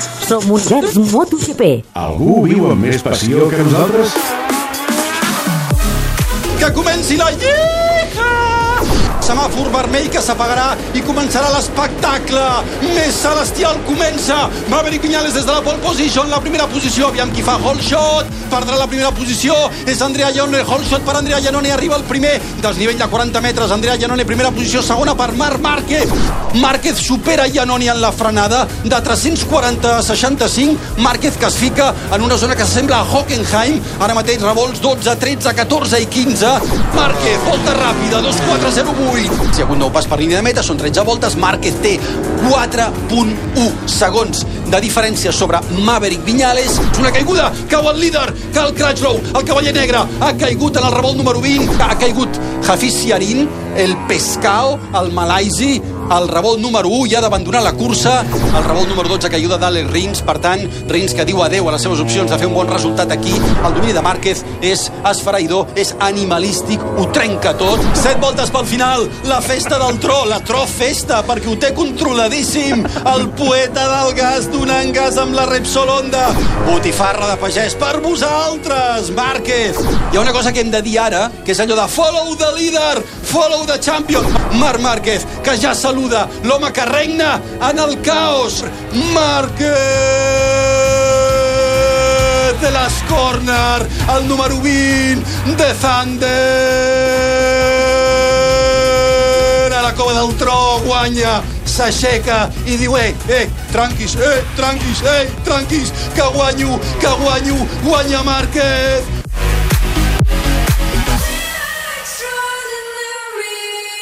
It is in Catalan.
Som Univers MotoGP. Algú viu amb més passió que nosaltres? Que comenci la lliga! Semàfor vermell que s'apagarà i començarà l'espectacle. Més celestial comença. Maverick Viñales des de la pole position, la primera posició. Aviam qui fa hole shot. Perdrà la primera posició. És Andrea Iannone. Hole shot per Andrea Iannone. Arriba el primer. Desnivell de 40 metres. Andrea Iannone, primera posició. Segona per Marc Márquez. Márquez supera Iannone en la frenada. De 340 a 65. Márquez que es fica en una zona que s'assembla a Hockenheim. Ara mateix revolts 12, 13, 14 i 15. Márquez, volta ràpida, 2-4-0-8. Si hi ha hagut nou pas per línia de meta, són 13 voltes. Márquez té 4.1 segons de diferència sobre Maverick Viñales. És una caiguda, cau el líder, Cal Crutchlow, el cavaller negre, ha caigut en el revolt número 20, ha caigut Hafiz Siarin, el Pescao, el Malaisi, el revolt número 1 ja ha d'abandonar la cursa, el revolt número 12 caiguda d'Alex Rins, per tant, Rins que diu adeu a les seves opcions de fer un bon resultat aquí, el domini de Márquez és esfereïdor, és animalístic, ho trenca tot, 7 voltes pel final, la festa del tro, la tro festa, perquè ho té controladíssim, el poeta del gas donant gas amb la Repsol Honda, botifarra de pagès per vosaltres, Márquez. Hi ha una cosa que hem de dir ara, que és allò de follow the leader, follow the champion, Marc Márquez, que ja saluda. L'home que regna en el caos, Márquez de les corner, el número 20 de Thunder a la cova del tro, guanya s'aixeca i diu, eh, eh, tranquis, eh, tranquis, eh, tranquis, que guanyo, que guanyo, guanya Márquez,